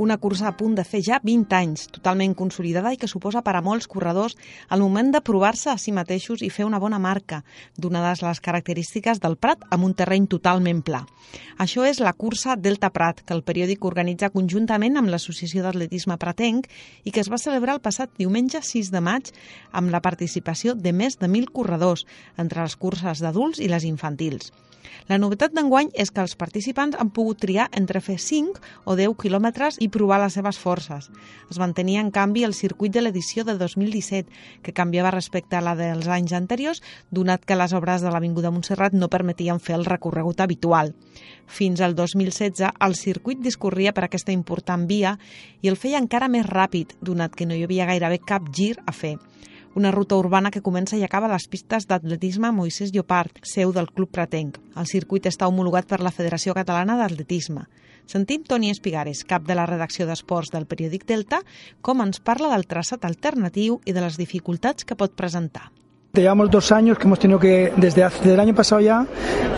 una cursa a punt de fer ja 20 anys, totalment consolidada i que suposa per a molts corredors el moment de provar-se a si mateixos i fer una bona marca, donades les característiques del Prat amb un terreny totalment pla. Això és la cursa Delta Prat, que el periòdic organitza conjuntament amb l'Associació d'Atletisme Pratenc i que es va celebrar el passat diumenge 6 de maig amb la participació de més de 1.000 corredors, entre les curses d'adults i les infantils. La novetat d'enguany és que els participants han pogut triar entre fer 5 o 10 quilòmetres i provar les seves forces. Es mantenia, en canvi, el circuit de l'edició de 2017, que canviava respecte a la dels anys anteriors, donat que les obres de l'Avinguda Montserrat no permetien fer el recorregut habitual. Fins al 2016, el circuit discorria per aquesta important via i el feia encara més ràpid, donat que no hi havia gairebé cap gir a fer una ruta urbana que comença i acaba a les pistes d'atletisme Moisès Llopart, seu del Club Pratenc. El circuit està homologat per la Federació Catalana d'Atletisme. Sentim Toni Espigares, cap de la redacció d'esports del periòdic Delta, com ens parla del traçat alternatiu i de les dificultats que pot presentar. Llevamos dos años que hemos tenido que, desde, hace, el año pasado ya,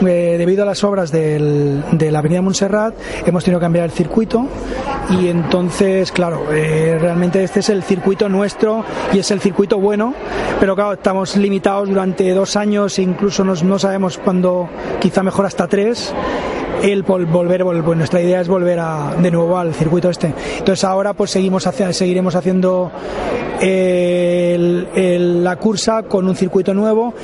eh, debido a las obras del, de la Avenida Montserrat, hemos tenido que cambiar el circuito. Y entonces, claro, eh, realmente este es el circuito nuestro y es el circuito bueno, pero claro, estamos limitados durante dos años e incluso nos, no sabemos cuándo, quizá mejor hasta tres el volver, pues nuestra idea es volver a, de nuevo al circuito este. Entonces ahora pues seguimos seguiremos haciendo la cursa con un circuito nuevo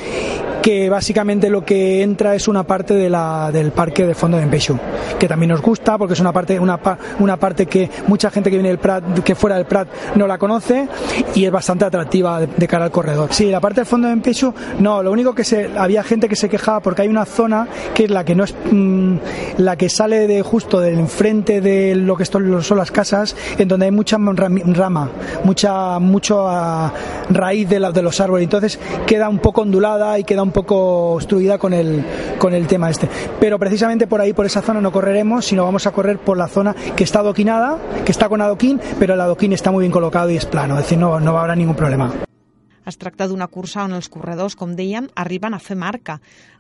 que básicamente lo que entra es una parte de la, del parque de fondo de Empeixu, que también nos gusta porque es una parte, una, una parte que mucha gente que viene del Prat, que fuera del Prat no la conoce y es bastante atractiva de, cara al corredor. Sí, la parte del fondo de Empeixu, no, lo único que se, había gente que se quejaba porque hay una zona que es la que no es mm, la que sale de justo del enfrente de lo que son las casas, en donde hay mucha rama, mucha mucho ah, raíz de, de los árboles, entonces queda un poco ondulada y queda un poco obstruida con el, con el tema este. Pero precisamente por ahí, por esa zona no correremos, sino vamos a correr por la zona que está adoquinada, que está con adoquín, pero el adoquín está muy bien colocado y es plano, es decir, no, no haber ningún problema. Es tracta d'una cursa on els corredors, com dèiem, arriben a fer marca,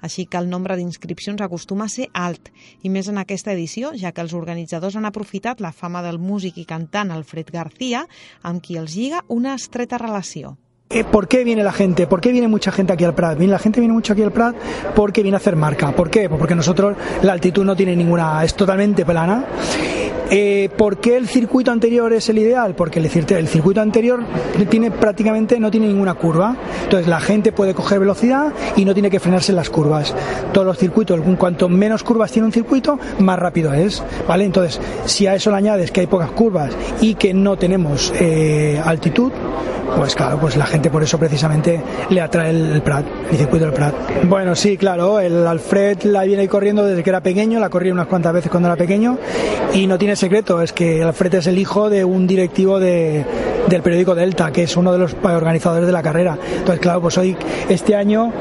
així que el nombre d'inscripcions acostuma a ser alt, i més en aquesta edició, ja que els organitzadors han aprofitat la fama del músic i cantant Alfred García, amb qui els lliga una estreta relació. Eh, ¿Por qué viene la gente? ¿Por qué viene mucha gente aquí al Prat? la gente viene mucho aquí al Prat porque viene a hacer marca. ¿Por qué? Pues porque nosotros la altitud no tiene ninguna, es totalmente plana. Eh, ¿Por qué el circuito anterior es el ideal? Porque el, circuito anterior tiene prácticamente no tiene ninguna curva. Entonces la gente puede coger velocidad y no tiene que frenarse en las curvas. Todos los circuitos, cuanto menos curvas tiene un circuito, más rápido es. ¿Vale? Entonces, si a eso le añades que hay pocas curvas y que no tenemos eh, altitud, pues claro, pues la gente por eso precisamente le atrae el, Prat, el circuito del Prat. Bueno, sí, claro, el Alfred la viene corriendo desde que era pequeño, la corrí unas cuantas veces cuando era pequeño y no tiene secreto, es que Alfred es el hijo de un directivo de, del periódico Delta, que es uno de los organizadores de la carrera. Entonces, claro, pues hoy, este año,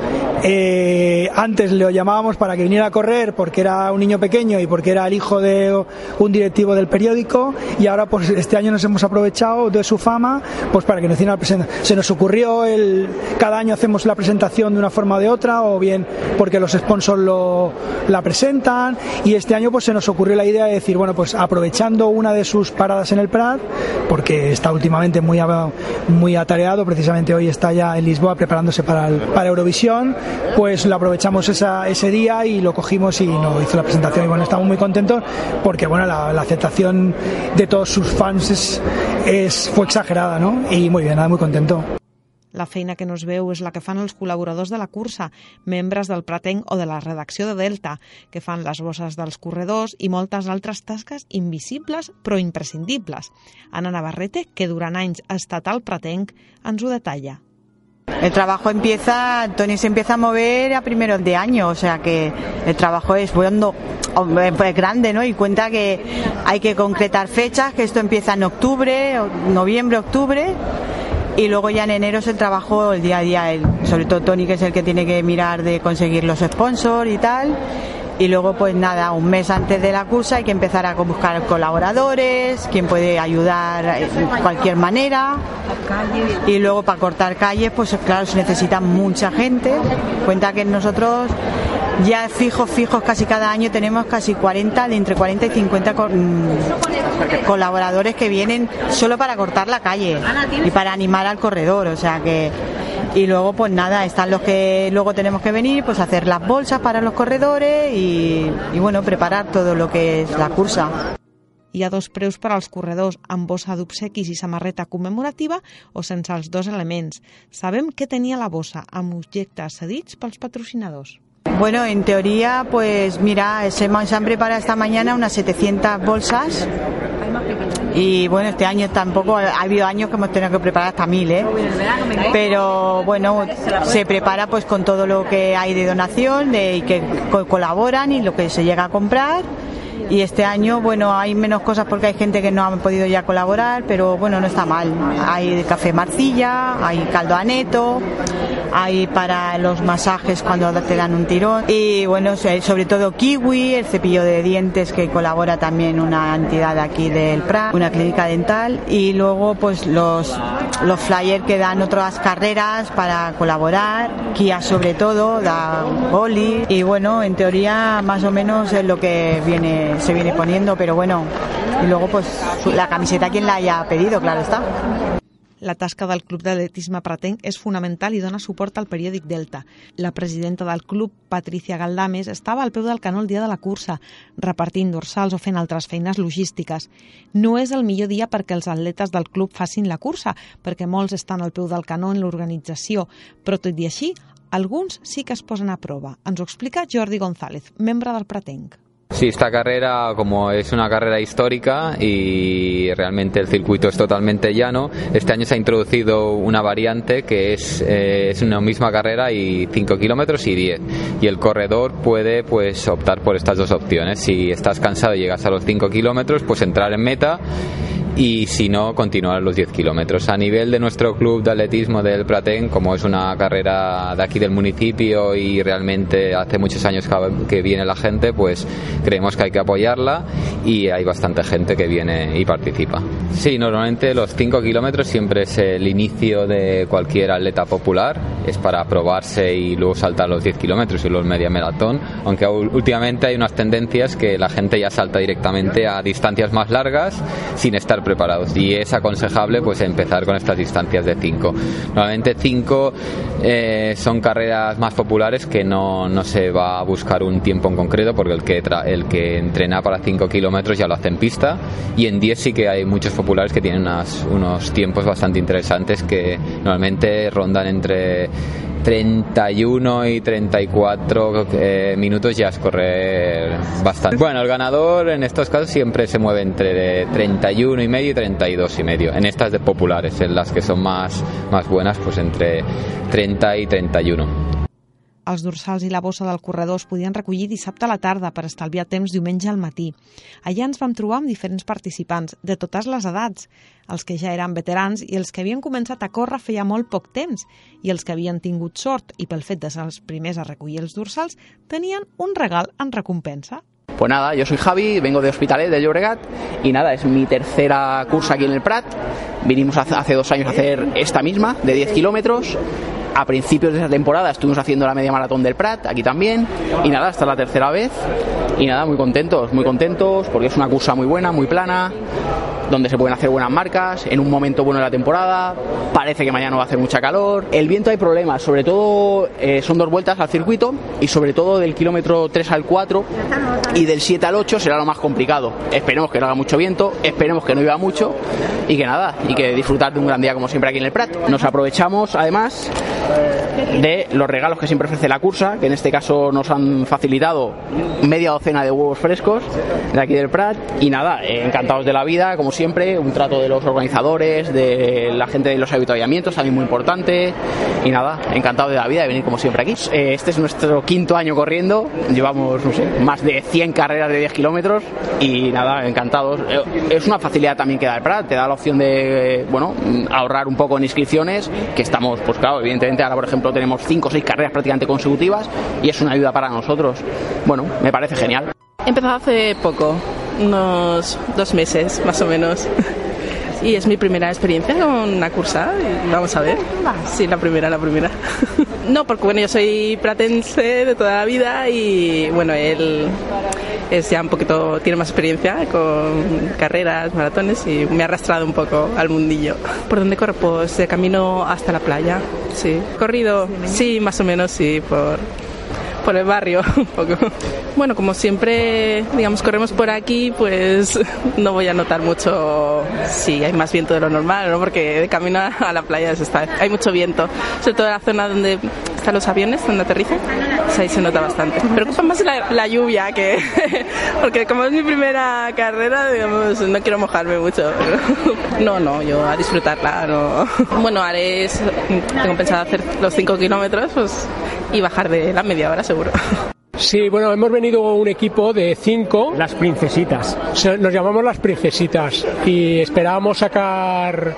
eh, antes le llamábamos para que viniera a correr porque era un niño pequeño y porque era el hijo de un directivo del periódico y ahora pues este año nos hemos aprovechado de su fama pues para que nos hiciera la presentación. Se nos ocurrió el, cada año hacemos la presentación de una forma o de otra o bien porque los sponsors lo, la presentan y este año pues se nos ocurrió la idea de decir, bueno, pues aprovechando una de sus paradas en el Prat, porque está últimamente muy, muy atareado, precisamente hoy está ya en Lisboa preparándose para, para Eurovisión, pues lo aprovechamos esa, ese día y lo cogimos y nos hizo la presentación y bueno, estamos muy contentos porque bueno, la, aceptación de todos sus fans es, fue exagerada, ¿no? Y muy bien, nada, muy contento. La feina que no es veu és la que fan els col·laboradors de la cursa, membres del Pratenc o de la redacció de Delta, que fan les bosses dels corredors i moltes altres tasques invisibles però imprescindibles. Ana Navarrete, que durant anys ha estat al Pratenc, ens ho detalla. El trabajo empieza, Tony se empieza a mover a primeros de año, o sea que el trabajo es bueno, pues grande, ¿no? Y cuenta que hay que concretar fechas, que esto empieza en octubre, noviembre, octubre, y luego ya en enero es el trabajo el día a día, el, sobre todo Tony que es el que tiene que mirar de conseguir los sponsors y tal. Y luego pues nada, un mes antes de la cursa hay que empezar a buscar colaboradores, quien puede ayudar de cualquier manera. Y luego para cortar calles pues claro se necesita mucha gente, cuenta que nosotros ya fijos, fijos casi cada año tenemos casi 40, de entre 40 y 50 colaboradores que vienen solo para cortar la calle y para animar al corredor, o sea que y luego pues nada, están los que luego tenemos que venir, pues hacer las bolsas para los corredores y, bueno, preparar todo lo que es la cursa. Hi ha dos preus per als corredors amb bossa d'obsequis i samarreta commemorativa o sense dos elements. Sabem què tenia la bossa amb objectes cedits pels patrocinadors. Bueno, en teoría, pues mira, se, han preparado esta mañana unas 700 bolsas. Y bueno, este año tampoco, ha habido años que hemos tenido que preparar hasta mil, ¿eh? Pero bueno, se prepara pues con todo lo que hay de donación, de que colaboran y lo que se llega a comprar. Y este año bueno hay menos cosas porque hay gente que no ha podido ya colaborar pero bueno no está mal. Hay café marcilla hay caldo aneto hay para los masajes cuando te dan un tirón. Y bueno sobre todo kiwi el cepillo de dientes que colabora también una entidad aquí del PRA una clínica dental. Y luego pues los los flyers que dan otras carreras para colaborar. Kia sobre todo da boli. Y bueno en teoría más o menos es lo que viene se viene poniendo, pero bueno, y luego pues la camiseta quien la haya pedido, claro está. La tasca del Club d'Atletisme Pratenc és fonamental i dona suport al periòdic Delta. La presidenta del club, Patricia Galdames, estava al peu del canó el dia de la cursa, repartint dorsals o fent altres feines logístiques. No és el millor dia perquè els atletes del club facin la cursa, perquè molts estan al peu del canó en l'organització, però tot i així, alguns sí que es posen a prova. Ens ho explica Jordi González, membre del Pratenc. Sí, esta carrera como es una carrera histórica y realmente el circuito es totalmente llano, este año se ha introducido una variante que es, eh, una misma carrera y 5 kilómetros y 10 y el corredor puede pues optar por estas dos opciones. Si estás cansado y llegas a los 5 kilómetros, pues entrar en meta y si no, continuar los 10 kilómetros. A nivel de nuestro club de atletismo del Praten, como es una carrera de aquí del municipio y realmente hace muchos años que viene la gente, pues creemos que hay que apoyarla y hay bastante gente que viene y participa. Sí, normalmente los 5 kilómetros siempre es el inicio de cualquier atleta popular, es para probarse y luego saltar los 10 kilómetros y los media maratón, aunque últimamente hay unas tendencias que la gente ya salta directamente a distancias más largas sin estar preparados y es aconsejable pues empezar con estas distancias de 5. Normalmente 5 eh, son carreras más populares que no, no, se va a buscar un tiempo en concreto porque el que, el que entrena para 5 kilómetros ya lo hace en pista y en 10 sí que hay muchos populares que tienen unas, unos tiempos bastante interesantes que normalmente rondan entre 31 y 34 eh, minutos ya es correr bastante. Bueno, el ganador en estos casos siempre se mueve entre 31 y medio y 32 y medio. En estas de populares, en las que son más, más buenas, pues entre 30 y 31. Els dorsals i la bossa del corredor es podien recollir dissabte a la tarda per estalviar temps diumenge al matí. Allà ens vam trobar amb diferents participants, de totes les edats, els que ja eren veterans i els que havien començat a córrer feia molt poc temps, i els que havien tingut sort i pel fet de ser els primers a recollir els dorsals tenien un regal en recompensa. Pues nada, yo soy Javi, vengo de Hospitalet, de Llobregat, y nada, es mi tercera cursa aquí en el Prat. Vinimos hace dos años a hacer esta misma, de 10 kilómetros, a principios de esa temporada estuvimos haciendo la media maratón del Prat, aquí también, y nada, hasta la tercera vez. Y nada, muy contentos, muy contentos, porque es una cursa muy buena, muy plana, donde se pueden hacer buenas marcas, en un momento bueno de la temporada, parece que mañana va a hacer mucha calor. El viento hay problemas, sobre todo eh, son dos vueltas al circuito y sobre todo del kilómetro 3 al 4 y del 7 al 8 será lo más complicado. Esperemos que no haga mucho viento, esperemos que no llueva mucho y que nada, y que disfrutar de un gran día como siempre aquí en el Prat. Nos aprovechamos además de los regalos que siempre ofrece la cursa, que en este caso nos han facilitado media docena de huevos frescos de aquí del Prat y nada, encantados de la vida, como siempre, un trato de los organizadores, de la gente de los habituallamientos, también muy importante. Y nada, encantado de la vida de venir como siempre aquí. Eh, este es nuestro quinto año corriendo, llevamos, no sé, más de 100 carreras de 10 kilómetros y nada, encantados. Eh, es una facilidad también que da el Prat, te da la opción de, bueno, ahorrar un poco en inscripciones, que estamos, pues claro, evidentemente ahora por ejemplo tenemos 5 o 6 carreras prácticamente consecutivas y es una ayuda para nosotros. Bueno, me parece genial. He empezado hace poco, unos dos meses más o menos. Y es mi primera experiencia con una cursa y vamos a ver. Sí, la primera, la primera. No, porque bueno, yo soy pratense de toda la vida y bueno, él es ya un poquito, tiene más experiencia con carreras, maratones y me ha arrastrado un poco al mundillo. ¿Por dónde corre? Pues de camino hasta la playa, sí. Corrido, sí, más o menos, sí, por, por el barrio un poco. Bueno, como siempre, digamos, corremos por aquí, pues no voy a notar mucho si hay más viento de lo normal, ¿no? Porque de camino a la playa está, hay mucho viento, sobre todo en la zona donde están los aviones, donde aterrizan, pues ahí se nota bastante. Me preocupa más la, la lluvia, que porque como es mi primera carrera, digamos, no quiero mojarme mucho. No, no, yo a disfrutarla, no. Bueno, haré, tengo pensado hacer los 5 kilómetros pues, y bajar de la media hora seguro. Sí, bueno, hemos venido un equipo de cinco. Las princesitas. Nos llamamos las princesitas y esperábamos sacar,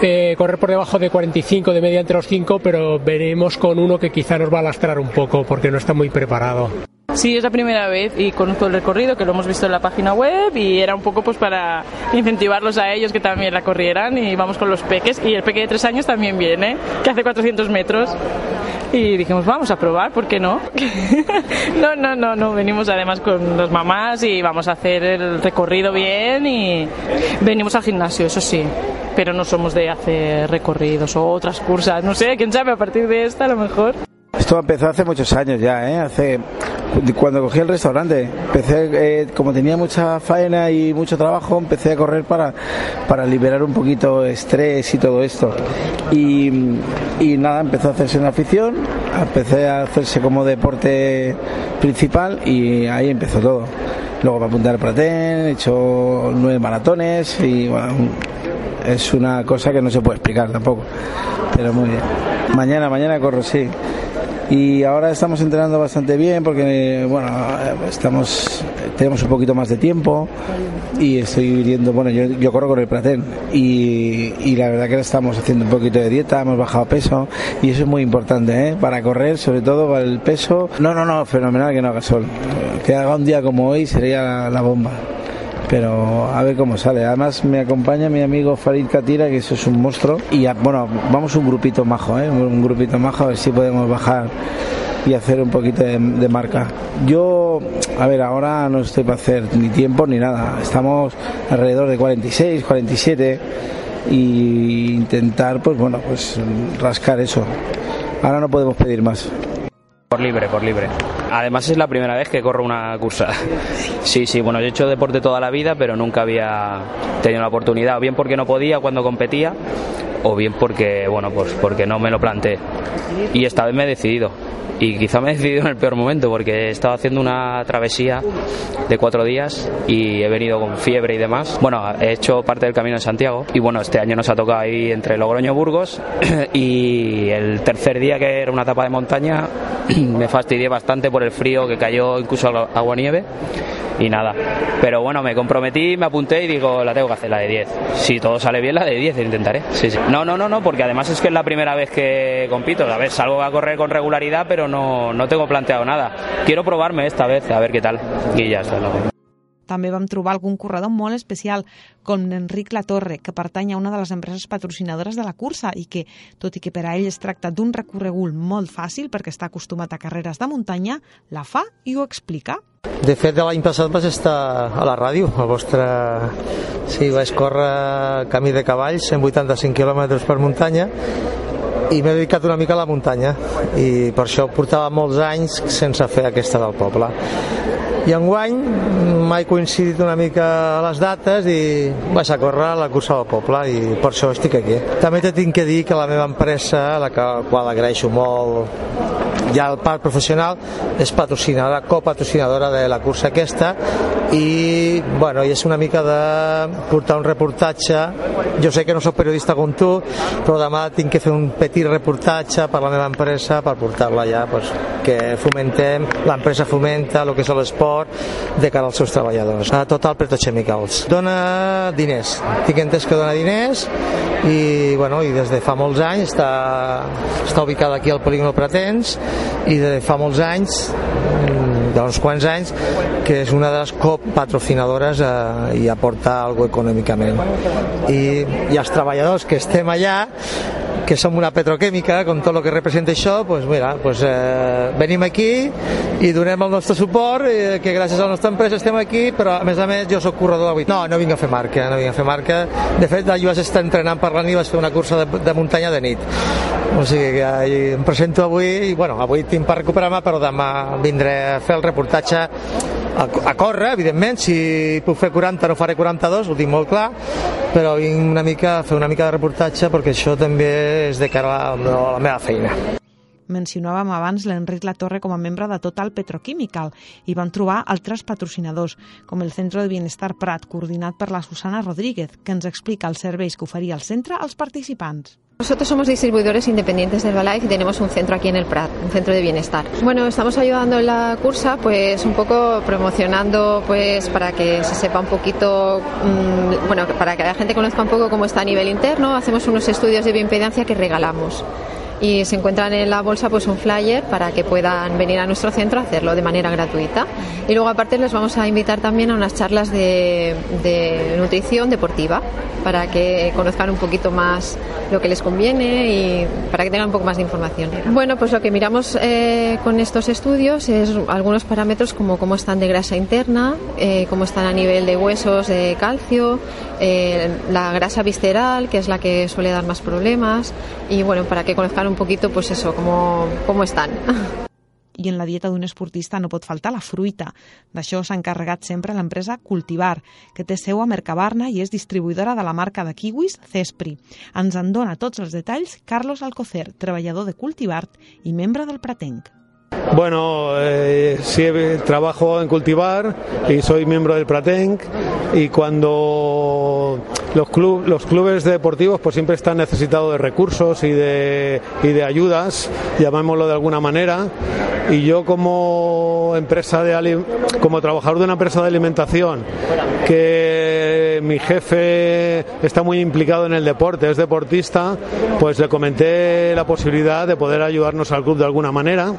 eh, correr por debajo de 45 de media entre los cinco, pero veremos con uno que quizá nos va a lastrar un poco porque no está muy preparado. Sí, es la primera vez y conozco el recorrido que lo hemos visto en la página web y era un poco pues para incentivarlos a ellos que también la corrieran y vamos con los peques y el peque de tres años también viene, que hace 400 metros y dijimos vamos a probar, ¿por qué no? no, no, no, no, venimos además con las mamás y vamos a hacer el recorrido bien y venimos al gimnasio, eso sí, pero no somos de hacer recorridos o otras cursas, no sé, quién sabe, a partir de esta a lo mejor. Esto empezó hace muchos años ya, ¿eh? Hace cuando cogí el restaurante, empecé, eh, como tenía mucha faena y mucho trabajo, empecé a correr para, para liberar un poquito estrés y todo esto. Y, y nada, empezó a hacerse una afición, empecé a hacerse como deporte principal y ahí empezó todo. Luego me apunté al Praten, he hecho nueve maratones y bueno, es una cosa que no se puede explicar tampoco. Pero muy bien. Mañana, mañana corro, sí y ahora estamos entrenando bastante bien porque bueno estamos tenemos un poquito más de tiempo y estoy viendo bueno yo, yo corro con el Praten y, y, la verdad que estamos haciendo un poquito de dieta hemos bajado peso y eso es muy importante ¿eh? para correr sobre todo para el peso. No no no fenomenal que no haga sol. Que haga un día como hoy sería la bomba pero a ver cómo sale. Además me acompaña mi amigo Farid Katira, que eso es un monstruo. Y bueno, vamos un grupito majo, ¿eh? un grupito majo, a ver si podemos bajar y hacer un poquito de, marca. Yo, a ver, ahora no estoy para hacer ni tiempo ni nada. Estamos alrededor de 46, 47 y intentar, pues bueno, pues rascar eso. Ahora no podemos pedir más. Por libre, por libre. Además es la primera vez que corro una cursa. Sí, sí, bueno, yo he hecho deporte toda la vida, pero nunca había tenido la oportunidad, o bien porque no podía cuando competía, o bien porque, bueno, pues porque no me lo planteé. Y esta vez me he decidido y quizá me he decidido en el peor momento porque he estado haciendo una travesía de cuatro días y he venido con fiebre y demás. Bueno, he hecho parte del camino de Santiago y bueno, este año nos ha tocado ahí entre Logroño y Burgos y el tercer día que era una etapa de montaña me fastidié bastante por el frío que cayó incluso agua nieve y nada. Pero bueno, me comprometí, me apunté y digo, la tengo que hacer la de 10. Si todo sale bien, la de 10 intentaré. Sí, sí. No, no, no, no, porque además es que es la primera vez que compito. A ver, salgo a correr con regularidad, pero no, no tengo planteado nada. Quiero probarme esta vez, a ver qué tal. Y ya está. També vam trobar algun corredor molt especial, com Enric Latorre, que pertany a una de les empreses patrocinadores de la cursa i que, tot i que per a ell es tracta d'un recorregut molt fàcil perquè està acostumat a carreres de muntanya, la fa i ho explica. De fet, l'any passat vaig estar a la ràdio, a vostre... Sí, vaig córrer camí de cavalls, 185 quilòmetres per muntanya, i m'he dedicat una mica a la muntanya i per això portava molts anys sense fer aquesta del poble i enguany m'he coincidit una mica a les dates i vaig a córrer la cursa del poble i per això estic aquí. També te tinc que dir que la meva empresa, la qual agraeixo molt ja el part professional és patrocinadora, copatrocinadora de la cursa aquesta i bueno, i és una mica de portar un reportatge jo sé que no sóc periodista com tu però demà tinc que fer un petit reportatge per la meva empresa per portar-la ja pues, que fomentem, l'empresa fomenta el que és l'esport de cara als seus treballadors. A Total Petrochemicals dona diners, tinc entès que dona diners i, bueno, i des de fa molts anys està, està ubicada aquí al polígon Pretens i de fa molts anys d'uns quants anys que és una de les copatrocinadores eh, i aporta alguna econòmicament. I, i els treballadors que estem allà que som una petroquímica, com tot el que representa això, pues, mira, pues, eh, venim aquí i donem el nostre suport, eh, que gràcies a la nostra empresa estem aquí, però a més a més jo sóc corredor 8. No, no vinc a fer marca, no vinc a fer marca. De fet, jo vaig estar entrenant per la nit, vaig fer una cursa de, de muntanya de nit. O sigui que em presento avui, i bueno, avui tinc per recuperar-me, però demà vindré a fer el reportatge a, a córrer, evidentment, si puc fer 40 no faré 42, ho tinc molt clar, però vinc una mica a fer una mica de reportatge perquè això també és de cara a la, a la meva feina. Mencionàvem abans l'Enric Latorre com a membre de Total Petrochemical i van trobar altres patrocinadors, com el Centro de Bienestar Prat, coordinat per la Susana Rodríguez, que ens explica els serveis que oferia el centre als participants. Nosotros somos distribuidores independientes de Herbalife y tenemos un centro aquí en el Prat, un centro de bienestar. Bueno, estamos ayudando en la cursa, pues un poco promocionando, pues para que se sepa un poquito, mmm, bueno, para que la gente conozca un poco cómo está a nivel interno. Hacemos unos estudios de bioimpedancia que regalamos y se encuentran en la bolsa pues un flyer para que puedan venir a nuestro centro a hacerlo de manera gratuita y luego aparte les vamos a invitar también a unas charlas de, de nutrición deportiva para que conozcan un poquito más lo que les conviene y para que tengan un poco más de información. Bueno, pues lo que miramos eh, con estos estudios es algunos parámetros como cómo están de grasa interna, eh, cómo están a nivel de huesos, de calcio, eh, la grasa visceral, que es la que suele dar más problemas, y bueno, para que conozcan un poquito, pues eso, cómo, cómo están. i en la dieta d'un esportista no pot faltar la fruita. D'això s'ha encarregat sempre l'empresa Cultivar, que té seu a Mercabarna i és distribuïdora de la marca de kiwis Cespri. Ens en dona tots els detalls Carlos Alcocer, treballador de Cultivar i membre del Pratenc. Bueno, eh, sí, trabajo en cultivar y soy miembro del Pratenc y cuando los, club, los clubes deportivos pues siempre están necesitados de recursos y de, y de ayudas, llamémoslo de alguna manera, y yo como empresa de como trabajador de una empresa de alimentación que mi jefe está muy implicado en el deporte, es deportista, pues le comenté la posibilidad de poder ayudarnos al club de alguna manera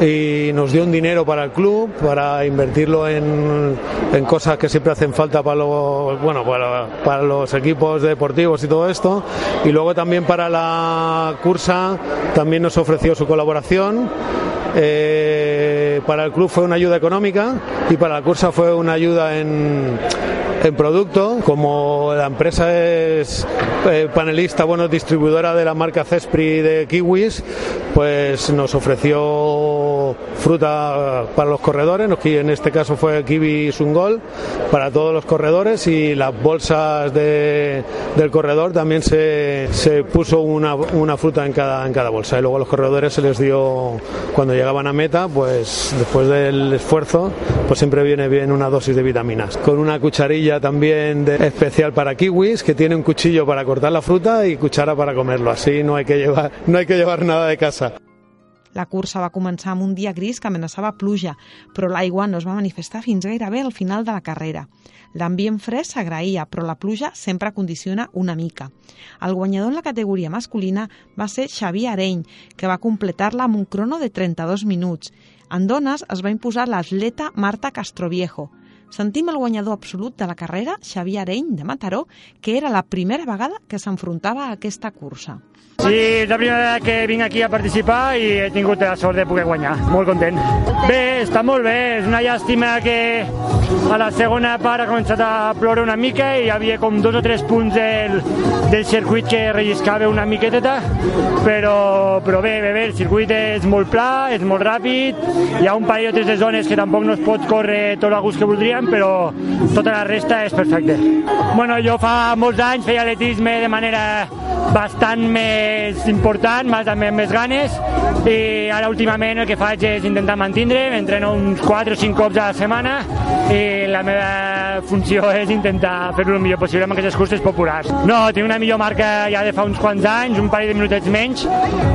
y nos dio un dinero para el club para invertirlo en, en cosas que siempre hacen falta para los bueno para, para, los equipos deportivos y todo esto y luego también para la cursa también nos ofreció su colaboración eh, para el club fue una ayuda económica y para la cursa fue una ayuda en, en producto. Como la empresa es eh, panelista, bueno, distribuidora de la marca Cespri de kiwis, pues nos ofreció fruta para los corredores, en este caso fue kiwi sungol para todos los corredores y las bolsas de, del corredor también se, se puso una, una, fruta en cada, en cada bolsa y luego a los corredores se les dio cuando llegaban a meta, pues después del esfuerzo, pues siempre viene bien una dosis de vitaminas. Con una cucharilla también de, especial para kiwis que tiene un cuchillo para cortar la fruta y cuchara para comerlo. Así no hay que llevar, no hay que llevar nada de casa. La cursa va començar amb un dia gris que amenaçava pluja, però l'aigua no es va manifestar fins gairebé al final de la carrera. L'ambient fresc s'agraïa, però la pluja sempre condiciona una mica. El guanyador en la categoria masculina va ser Xavier Areny, que va completar-la amb un crono de 32 minuts. En dones es va imposar l'atleta Marta Castroviejo. Sentim el guanyador absolut de la carrera, Xavier Areny, de Mataró, que era la primera vegada que s'enfrontava a aquesta cursa. Sí, és la primera vegada que vinc aquí a participar i he tingut la sort de poder guanyar. Molt content. Bé, està molt bé. És una llàstima que a la segona part ha començat a ploure una mica i hi havia com dos o tres punts del, del circuit que relliscava una miqueteta, però, però bé, bé, bé, el circuit és molt pla, és molt ràpid, hi ha un parell o tres de zones que tampoc no es pot córrer tot el gust que voldríem, però tota la resta és perfecte. Bueno, jo fa molts anys feia atletisme de manera bastant més important, més, amb més ganes, i ara últimament el que faig és intentar mantindre, entreno uns 4 o 5 cops a la setmana i la meva funció és intentar fer-ho el millor possible amb aquestes curses populars. No, tinc una millor marca ja de fa uns quants anys, un parell de minutets menys,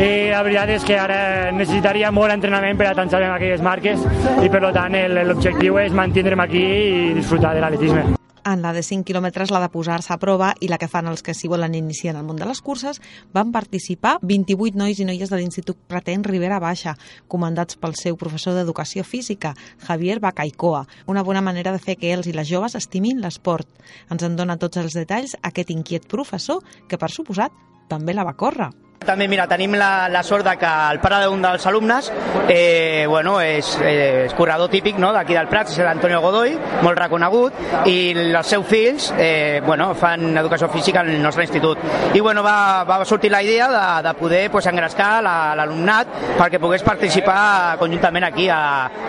i la veritat és que ara necessitaria molt entrenament per a atançar en aquelles marques i per tant l'objectiu és mantindre'm aquí i disfrutar de l'atletisme. En la de 5 quilòmetres, la de posar-se a prova i la que fan els que s'hi volen iniciar en el món de les curses, van participar 28 nois i noies de l'Institut Pretén Ribera Baixa, comandats pel seu professor d'Educació Física, Javier Bacaicoa. Una bona manera de fer que ells i les joves estimin l'esport. Ens en dona tots els detalls aquest inquiet professor que, per suposat, també la va córrer. També, mira, tenim la, la sort de que el pare d'un dels alumnes eh, bueno, és, eh, és corredor típic no, d'aquí del Prat, és l'Antonio Godoy, molt reconegut, i els seus fills eh, bueno, fan educació física el nostre institut. I bueno, va, va sortir la idea de, de poder pues, engrescar l'alumnat perquè pogués participar conjuntament aquí a,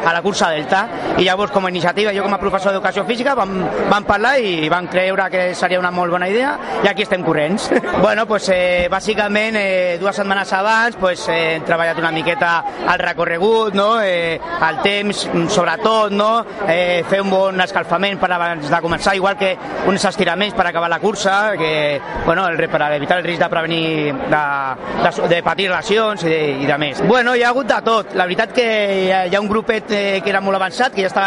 a la cursa Delta. I llavors, com a iniciativa, jo com a professor d'educació física, vam, vam parlar i vam creure que seria una molt bona idea i aquí estem corrents. bueno, pues, eh, bàsicament eh, dues setmanes abans pues, eh, hem treballat una miqueta el recorregut, no? eh, el temps, sobretot, no? eh, fer un bon escalfament per abans de començar, igual que uns estiraments per acabar la cursa, que, bueno, el, per evitar el risc de prevenir de, de, de patir lesions i de, i de més. Bueno, hi ha hagut de tot. La veritat que hi ha, hi ha un grupet eh, que era molt avançat, que ja està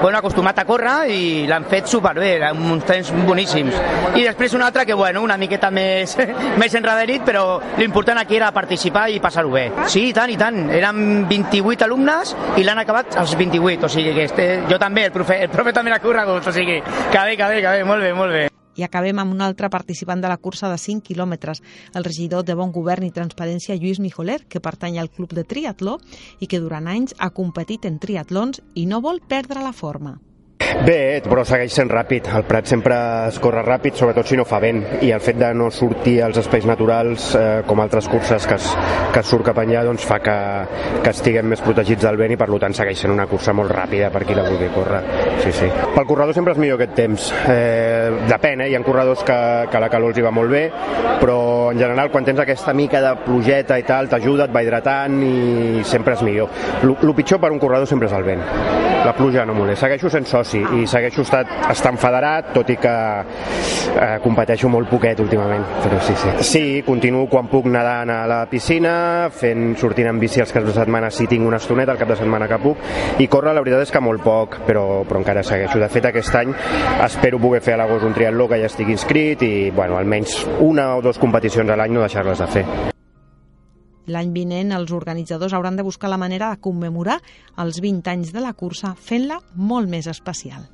bueno, acostumat a córrer i l'han fet superbé, amb uns temps boníssims. I després un altre que, bueno, una miqueta més, més enrederit, però l'important aquí era participar i passar-ho bé. Sí, i tant, i tant. Eren 28 alumnes i l'han acabat els 28, o sigui que este, jo també, el profe, el profe també l'ha corregut, o sigui que bé, que bé, que bé, molt bé, molt bé. I acabem amb un altre participant de la cursa de 5 quilòmetres, el regidor de Bon Govern i Transparència Lluís Mijoler, que pertany al Club de Triatló i que durant anys ha competit en triatlons i no vol perdre la forma. Bé, però segueix sent ràpid. El Prat sempre es corre ràpid, sobretot si no fa vent. I el fet de no sortir als espais naturals, eh, com altres curses que es, que es surt cap enllà, doncs fa que, que estiguem més protegits del vent i per tant segueix sent una cursa molt ràpida per qui la vulgui córrer. Sí, sí. Pel corredor sempre és millor aquest temps. Eh, depèn, eh? hi ha corredors que, que la calor els hi va molt bé, però en general quan tens aquesta mica de plogeta i tal, t'ajuda, et va hidratant i sempre és millor. El pitjor per un corredor sempre és el vent. La pluja no molesta. Segueixo sent soci i segueixo estat, estant federat, tot i que eh, competeixo molt poquet últimament, però sí, sí. Sí, continuo quan puc nedant a la piscina, fent, sortint en bici els caps de setmana si tinc una estoneta, el cap de setmana que puc, i córrer la veritat és que molt poc, però, però encara segueixo. De fet, aquest any espero poder fer a l'agost un triatló que ja estigui inscrit i, bueno, almenys una o dues competicions a l'any no deixar-les de fer. L'any vinent els organitzadors hauran de buscar la manera de commemorar els 20 anys de la cursa fent-la molt més especial.